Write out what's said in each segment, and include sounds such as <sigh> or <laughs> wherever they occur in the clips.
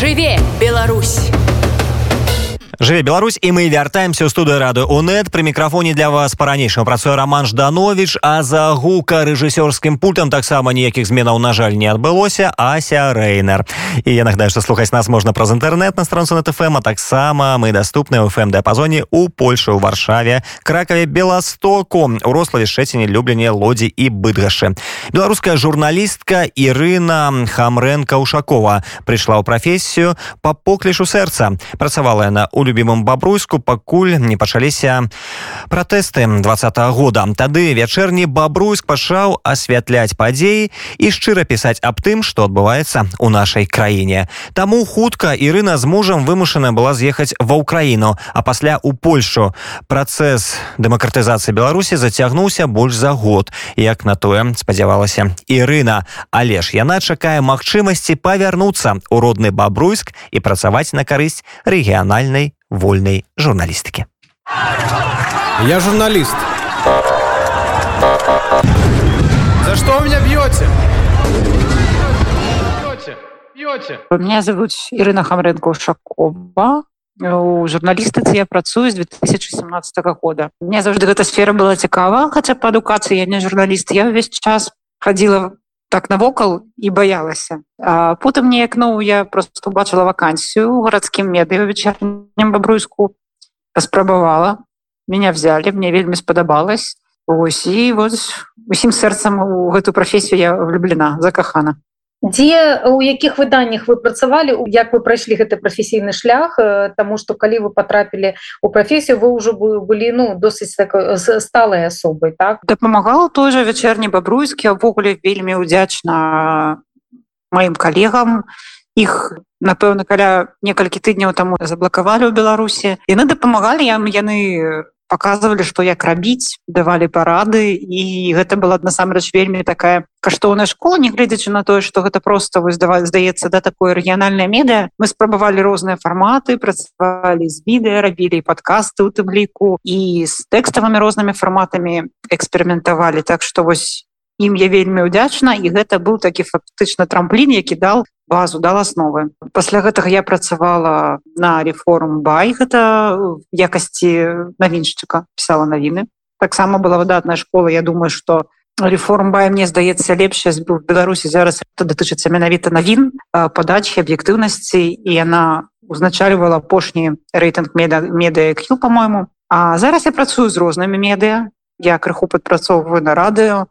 жыве Беларусь Жыве Беларусь і мы вяртаемся ў студыю рады УНэт пры мікрафоне для вас па-ранейшаму працуе Роман Жданович а за гука рэжысёрскім пультам таксама ніякіх зменаў на жаль не адбылося. Ася Рэйнер і я нагадаю што слухаць нас можна праз інтэрнэт на странцу на ТФМ а таксама мы даступны ў фм дыапазоне у Польшы ў варшаве кракаве беластоку у рославе шчэціне любленне лодзі і быдгашы. Беларуская журналістка Ірына хамрэнка ушакова прыйшла ў прафесію па поклішу сэрца. Працавала яна у любимым бабруйску пакуль не пачаліся пратэсты два года. Тады вячэрні бабруйск пачаў асвятляць падзеі і шчыра пісаць аб тым што адбываецца у нашай краіне. Таму хутка Ірына з мужам вымушана была з'ехаць ва ўкраіну а пасля у польшу. Працэс дэмакратызацыі беларусі зацягнуўся больш за год як на тое спадзявалася Ірына. Але ж яна чакае магчымасці павярнуцца ў родны бабруйск і працаваць на карысць рэгіянальнай вольной журналистики. Я журналист. За что вы меня бьете? Бьете, бьете. Меня зовут Ирина Хамренко-Ушакова. У журналістыцы я працую з 2017 года. Мне заўжды гэта сфера была цікава, хаця па адукацыі я не журналіст. Я ўвесь час хадзіла так навокал і баялася. А потым неяк ну я просто убачыла вакансію у гарадскім медыа вечернем бабруйску паспрабавала. Меня взяли мне вельмі спадабалось ось і вот усім сэрцам у гэту прафесію я влюблена закахана дзе у якіх выданнях вы працавалі як вы прайшлі гэты прафесійны шлях Таму что калі вы потрапілі у прафесію вы ўжо былі ну досыць такой сталай асобай так? Дапамагала той же вечерні бабруйскі увогуле вельмі удзячна маім калегам. Іх напэўна каля некалькі тыдняў таму заблакавалі ў беларусі. Яны дапамагалі ям яны показывалі что як рабіць давалі парады і гэта была насамрэч вельмі такая каштоўная школа нягледзячы на тое что гэта просто вы здаваць здаецца да такое рэгіянальная медыа. Мы спрабавалі розныя фарматы працавалі з відэа рабілі падкасты у тым ліку і з тэкставымі рознымі фарматамі эксперыментавалі. Так что вось ім я вельмі ўдзячна і гэта быў такі фактычна трамплін які дал базу дал асновы пасля гэтага я працавала на реформ бай гэта якасці навіншчыка пісала навіны. Таксама была выдатная школа. Я думаю что реформ бай мне здаецца лепшая быў беларусі зараз датычыцца менавіта навін падачи аб'ектыўнасці і яна узначальвала апошні рэйтынг меда медыяQ по-моему А зараз я працую з рознымі медыа. Я крыху падпрацоўваю на радыё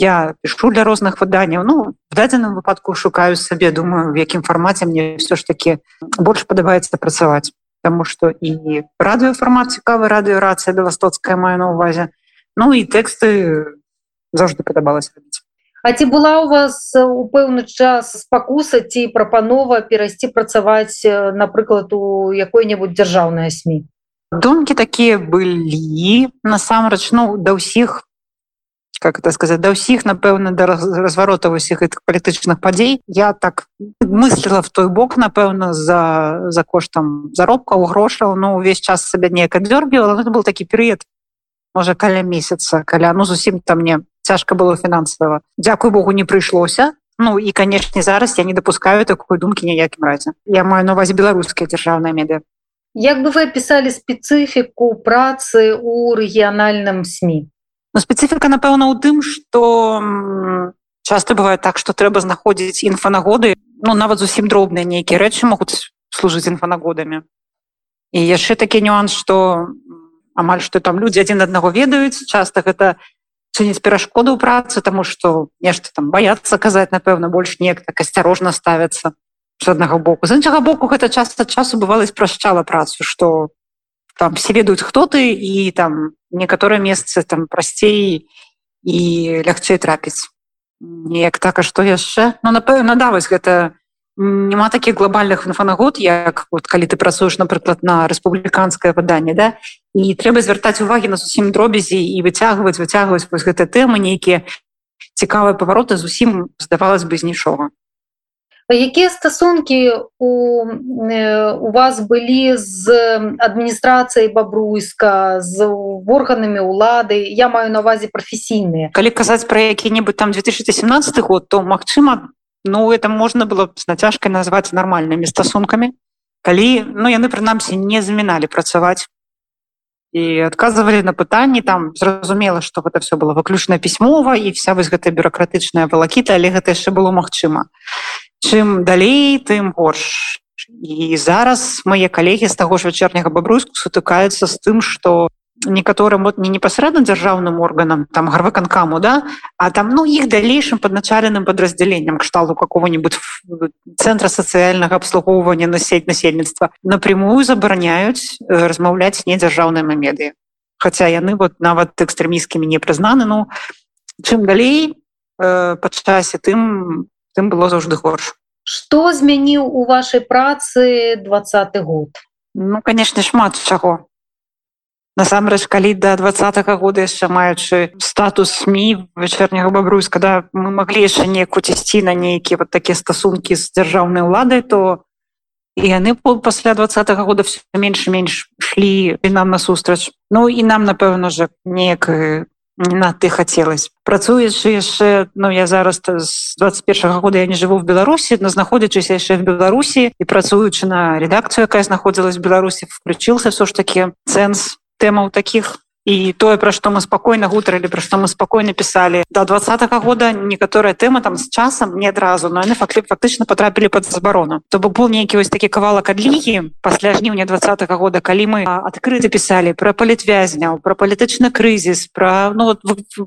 я пишу для розных выданняў ну в дадзеным выпадку шукаю сабе думаю в якім фармаце мне все ж таки больш падабаецца працаваць. Потому что і радыёфармат цікавы радыёрацыя беластоцкая маю на увазе ну і тэксты заўжды падабалася рабіць. А ці была у вас у пэўны час спакуса ці прапанова перайсці працаваць напрыклад у якой-небудзь дзяржаўная сМ думкі такія былі насамрэч ну да ўсіх как это сказать да ўсіх напэўна да разваротаў усіх гэтых палітычных падзей я так мыслила в той бок напэўна за за коштам заробкаў грошаў но увесь час сабе неяк аддёргивала это был такі перыяд можа каля месяца каля ну зусім там мне цяжка было фінансава Дякую Богу не прыйшлося Ну і канешне зараз я не допускаю такой думкі ніякім разе. Я маю на увазе беларускія дзяржаўныя меды Як бы вы опісалі спецыфіку працы у рэгіянальным сМ Ну, спецыфіка напэўна ў тым что часто бывает так что трэба знаходзіць інфанагоды. Ну нават зусім дробныя нейкія рэчы могуць служыць інфанагодамі. І яшчэ такі нюанс что амаль что там людзі адзін аднаго ведаюць часто гэта чыніць перашкоду ў працы тому что нешта там баяцца казаць напэўна больш неяк так асцярожна ставяцца з аднаго боку. З іншага боку гэта часто часу бывала спрашчала працу что там все ведаюць хто ты і там некаторыя месцы там прасцей і лягчэй трапіць неяк так а што яшчэ ну напэўна да вось гэта няма такіх глобальных інфанагод як вот калі ты працуеш напрыклад на рэспубліканскае выданне да і трэба звяртаць увагі на зусім дробязі і выцягваць выцягваць вось гэта тэмы нейкія цікавыя павароты зусім здавалось бы з нічога якія стасункі у, у вас былі з адміністрацыяй бабруйска з органамі улады я маю на увазе прафесійныя калі казаць пра які-небудзь там 2017 год то Мачыма ну это можна было з нацяжкай назваць нармальнымі стасункамі калі ну яны прынамсі не заміналі працаваць і адказвалі на пытанні там зразумела што гэта все было выключна пісьмова і вся вось гэтая бюрократычная валакіта але гэта яшчэ было магчыма чым далей тым горш. І зараз мае калегі з таго ж вячэрняга бабруйску сутыкаюцца з тым што некаторым вот не непасрэдна дзяржаўным органам там гарваканкаму да а там ну іх далейшым падначаленым подраздзяленнем кшталту какого-нибудь центра сацыяльнага абслугоўвання насеть насельніцтва напрямую забараняюць э, размаўляць не дзяржаўнымі медыі хотя яны вот нават экстрэміскімі не прызнаны ну чым далей э, па часе тым тым было заўжды горш. Что змяніў у вашай працы двадцаты год? Ну конечно шмат чаго. Насамрэч калі до двадцатого года яшчэ маючы статус сМ вячэрняга бабруйска да мы маглі яшчэ неку цісці на нейкія вот такія стасункі з дзяржаўнай уладай то і яны пасля двадцатого года все менш менш шлі і нам насустрач. Ну і нам напэўна же неяк на ты хацелось працуючы яшчэ Ну я зараз з 21 -го года я не жыву в беларусі но знаходзячыся яшчэ в беларусі і працуючы на редакцыю якая знаходзілась в беларусі включился все ж таки цэнс тэмаў таких і тое пра што мы спакойна гутарылі пра што мы спакойна пісалі до двадца -го года некаторая тэма там з часам не адразу но яны факты фактычна потрапілі под забарону то бок был нейкі вось такі кавалак адлігі пасля жніўня двадца -го года калі мы адкрыты пісалі про палітвязняў про палітычны крызіс про ну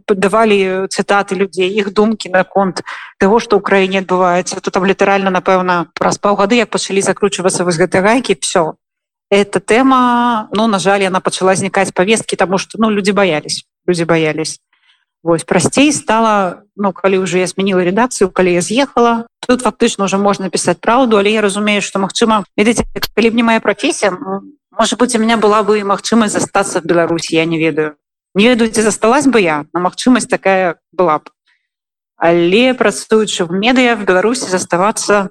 давалі цытаты людзей іх думкі наконт того что ў краіне адбываецца то там літаральна напэўна праз паўгады як пачалі закручвацца вось гэтай гайкі все эта тэма ну на жаль она пачала знікаць повесткі тому что ну люди боялись люди боялись. Вось прасцей стала ну калі уже я сменила редакцыю калі я з'ехала тут фактычна уже можна пісаць праўду але я разумею что Мачыма видите калі б не моя профессия может быть у меня была бы магчымасць застаться в Беларусі я не ведаю. Не ведаеце засталась бы я на магчымасць такая была б. Але працуючы в медыа в Беларусі заставацца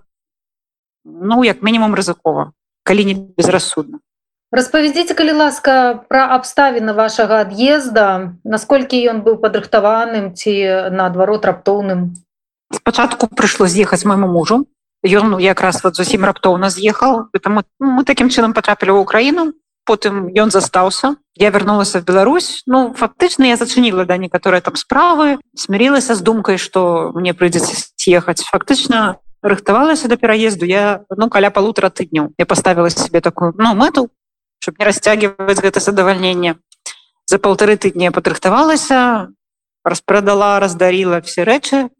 ну як мінімум рызыкова калі не безрассудна. Распавядзіце калі ласка пра абставіны вашага ад'езда насколькі ён быў падрыхтаваным ці наадварот раптоўным? Спачатку прыйшло з'ехаць майму мужу ён ну, якраз вот зусім раптоўна з'ехаў. Мы, мы таким чынам потрапілі ў украіну. Потым ён застаўся. Я вярнулася в Беларусь. Ну фактычна я зачыніла да некаторыя там справы смирилася з думкай что мне прыйдзецца з'ехаць. Фактычна рыхтавалася до пераезду я ну каля полутора тыдняў. Я поставила себе такую ну мэту чтобы не расцягивать гэта задавальнение за полторы тыдня падрыхтавалася распрадала раздарила все рэчы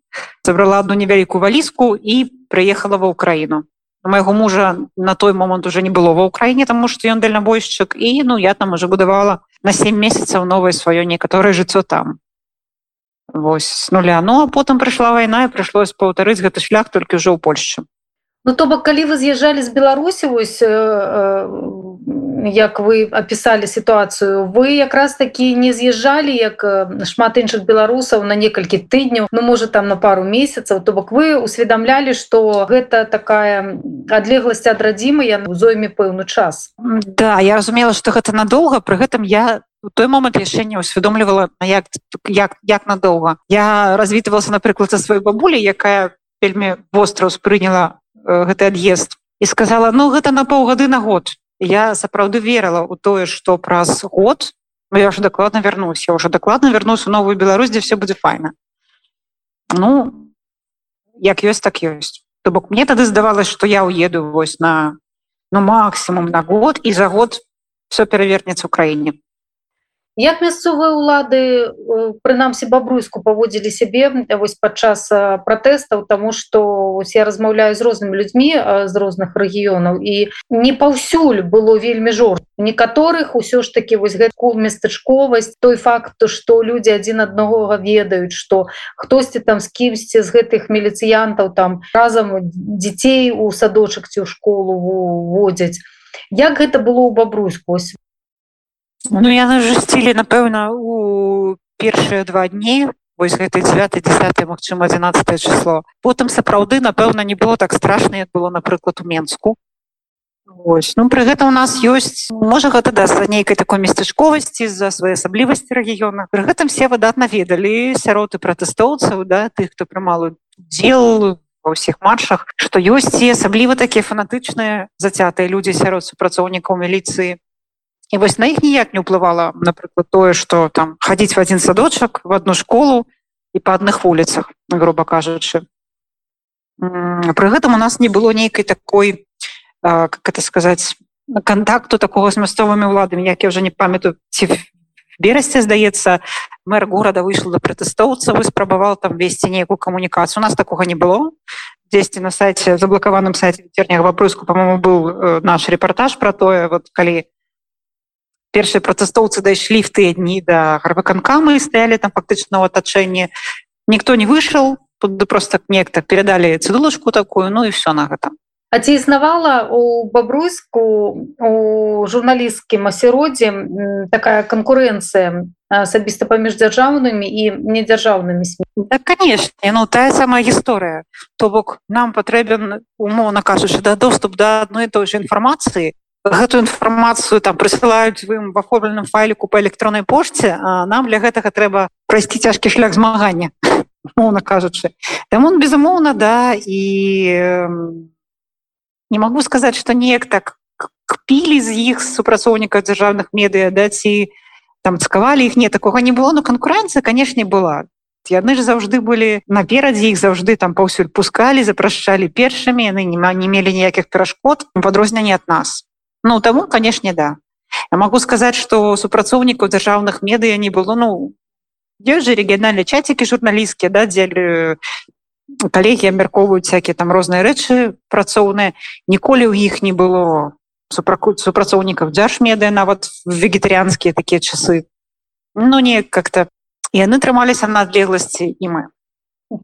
забрала одну невялікую валіску і приехала ва ўкраіну. Моего мужа на той момант уже не было ва ўкраіне тому что ён дальнабойшчык і ну я там уже будавала на 7 месяцаў новое сваё некаторое жыццё там вось с нуля. Ну а потым прыйшла вайна і прыйшлось паўтарыць гэты шлях толькі ўжо ў Польшчы. Ну то бок калі вы з'язджалі з беларусі вось э, э, як вы опісалі сітуацыю вы якраз такі не з'язджалі як э, шмат іншых беларусаў на некалькі тыдняў ну можа там на пару месяцаў. То бок вы усведамлялі что гэта такая адлегласць ад радзімы я зойме пэўны час. Да я разумела что гэта надолго пры гэтым я той момант яшчэ не усведомлівала як як як надолго я развітывалася напрыклад за сваёй бабулі якая вельмі востра успрыняла Э, гэты ад'езд і сказала ну гэта на паўгады на год я сапраўды верыла у тое что праз год ну, я уже дакладна вярнусь я уже дакладна вярнусь у новую Беларусь дзе все будзе файна. Ну як ёсць так ёсць. То бок мне тады здавалось что я уеду вось на ну максимум на год і за год все перавернецца ў краіне як мясцовыя ўлады прынамсі бабруйску паводзілі сябе вось падчас пратэстаў тому что я размаўляю з рознымі людзьмі з розных рэгіёнаў і не паўсюль было вельмі жор некаторых усё ж таки вось гэтку местачковасць той факт что людзі адзін аднаго ведаюць что хтосьці там з кімсьці з гэтых міліцыянтаў там разам дзяцей у садочак ці ў школу водзяць. Як гэта было ў бабруйску Ну яны жасцілі напэўна у першыя два дні вось гэты 9 10 Мачыма 11 число. Потым сапраўды напэўна не было так страшна як было напрыклад у менску Ось. ну пры гэта у нас ёсць можа гэта даста нейкай такой местачковасці з-за своеасаблівасці рэгіёна. Пры гэтым все выдатна ведалі сяроты пратэстоўцаў да тых хто прымал удзел ва ўсіх матчах што ёсць і асабліва такія фанатычныя зацятыя людзі сярод супрацоўнікаў міліцыі і вось на іх ніяк не ўплывала напрыклад тое што там хадзіць в адзін садочак в одну школу і па адных вуліцах грубо кажучы. Пры гэтым у нас не было нейкай такой как это сказаць контакту такого з мясцовымі ўладамі. Як я уже не памятаю ці берасці здаецца мэр горада выйшла да пратэстоўца вы спрабаваў там весці нейкую камунікацыю. У нас такога не было. Дзесьці на сайте заблакаваным сайце вечерняга вопроску по-моему был э, наш репортаж про тое вот калі першыя пратэстоўцы дайшлі в тыя дні да гарваканкамы стаялі там фактычна ў атачэнні. Ніхто не выйшаў тут просто нехта перадалі цыдулачку такую ну і все на гэта А ці існавала у бабруйску у журналісцкім асяроддзе такая канкурэнцыя асабіста паміж дзяржаўнымі і недзяржаўнымі сМ? Да, конечно ну тая самая гісторыя. То бок нам патрэбен умоўна кажучы да доступ да адной той же інфармацыі гэтую інфармацыю там прысылаюць вы в аформленым файліку по электроннай пошце нам для гэтага трэба прайсці цяжкі шлях змагання <laughs> моўна кажучы. Там он безумоўна да і не могу сказаць что неяк так кпілі з іх супрацоўнікаў дзяржаўных медыа да ці там цкавалі іх. Не такога не было. Но канкурэнцыя канешне была. Яны ж заўжды былі наперадзе іх заўжды там паўсюль пускалі запрашчалі першымі яны не не мелі ніякіх перашкод падрозненне ад нас Ну таму канешне да. Я могу сказаць что супрацоўнікаў дзяржаўных медыя не было ну ёсць же рэгіянальныя чацікі журналісцкія да дзе калегі абмяркоўваюць всякие там розныя рэчы працоўныя ніколі ў іх не было супракут супрацоўнікаў дзяржмедыя нават вегетарыянскія такія часы. Ну не как-то. Яны трымаліся на адлегласці і мы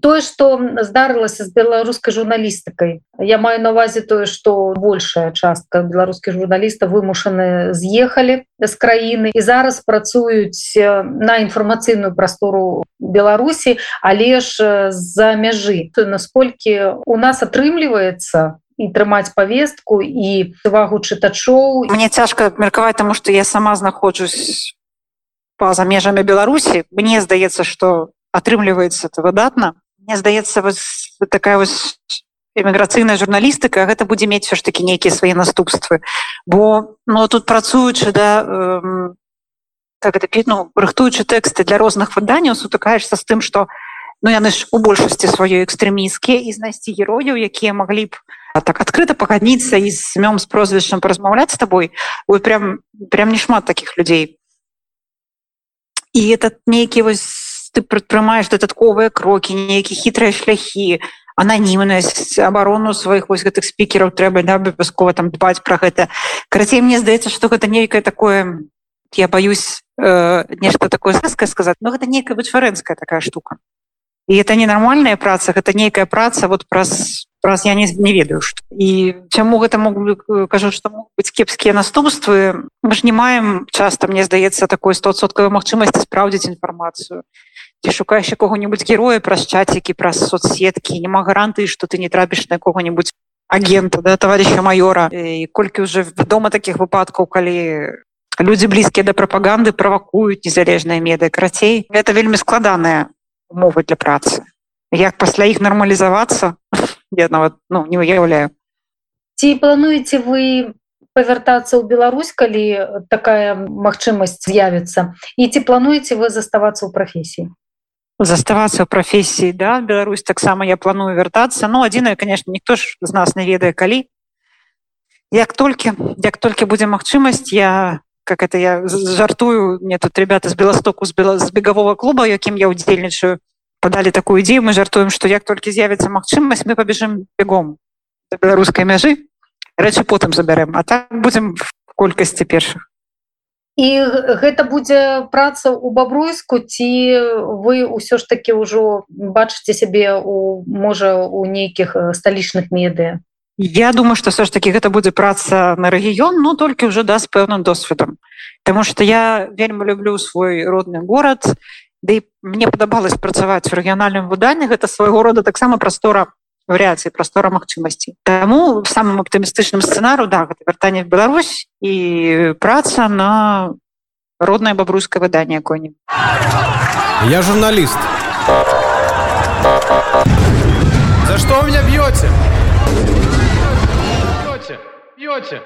тое что здарылася з беларускай журналістыкай. Я маю на увазе тое что большая частка беларускіх журналістаў вымушаны з'ехалі з краіны і зараз працуюць на інфармацыйную прастору беларусі але ж за мяжы. Насколькі у нас атрымліваецца і трымаць повестку і увагу чытачоў мне цяжка меркаваць тому что я сама знаходжусь па-за межамі беларусі. Мне здаецца что атрымліваецца это выдатна. Мне здаецца вось такая вось эміграцыйная журналістыка гэта будзе мець все ж таки нейкія свае наступствы. Бо ну тут працуючы да э, как это ну, рыхтуючы тэксты для розных выданняў сутыкаешься з тым что ну яны ж у большасці сваёй экстрэмійскія і знайсці герояў якія маглі б так адкрыта пагадніцца і з сямём з прозвішчам паразмаўляць з табой. Вы прям прям не шмат таких людзей. І этот нейкі вось ты прадпрымаеш дадатковыя крокі нейкі хітрыя шляхі ананімнасць абарону сваіх вось гэтых спікераў трэба да абавязкова там дбаць пра гэта карацей мне здаецца што гэта нейкае такое я боюсь э, нешта такое заскае сказаць но гэта нейкая вычварэнская такая штука. І это ненармальная праца гэта нейкая праца вот праз праз я не, не ведаю што і чаму гэта мог кажу што быць кепскія наступствы. Мы ж не маем часта мне здаецца такой стосоткавай магчымасці спраўдзіць інфармацыю ці шукаеш якога-нибудь героя праз чацікі праз соцсеткі няма гарантыі что ты не трапіш на якога-нибудь агента да товарища майора. І колькі уже вядома таких выпадкаў калі люди блізкія да прапаганды правакуюць незалежныя меды карацей это вельмі складаная умовы для працы. Як пасля іх нармалізавацца я нават ну не уяўляю ці плануеце вы павяртацца ў Беларусь калі такая магчымасць з'явіцца і ці плануеце вы заставацца ў прафесіі заставацца ў прафесіі да Беларусь таксама я планую вяртацца ну адзінае конечно ніхто ж з нас не ведае калі як толькі як толькі будзе магчымасць я как это я жартую. Мне тут ребята з беластоку з бела з бегавого клуба якім я удзельнічаю падалі такую ідзею мы жартуем што як толькі з'явіцца магчымасць мы пабежым бегом да беларускай мяжы рэчы потым забярэм а так будзем в колькасці першых. І гэта будзе праца ў бабруйску ці вы ўсё ж таки ўжо бачыце сябе у можа у нейкіх сталічных медыа? Я думаю что все ж таки гэта будзе праца на рэгіён но толькі ўжо да з пэўным досведам. Таму что я вельмі люблю свой родны горад Ды мне падабалось працаваць у рэгіянальным выданні гэта свайго рода таксама прастора варыяцыі прастора магчымасці Таму самым аптымістычным сцэнару да гэта вяртанне в Беларусь і праца на роднае бабруйскае выданне коні Я журналіст За что вы меня бьете? Бьете, бьете.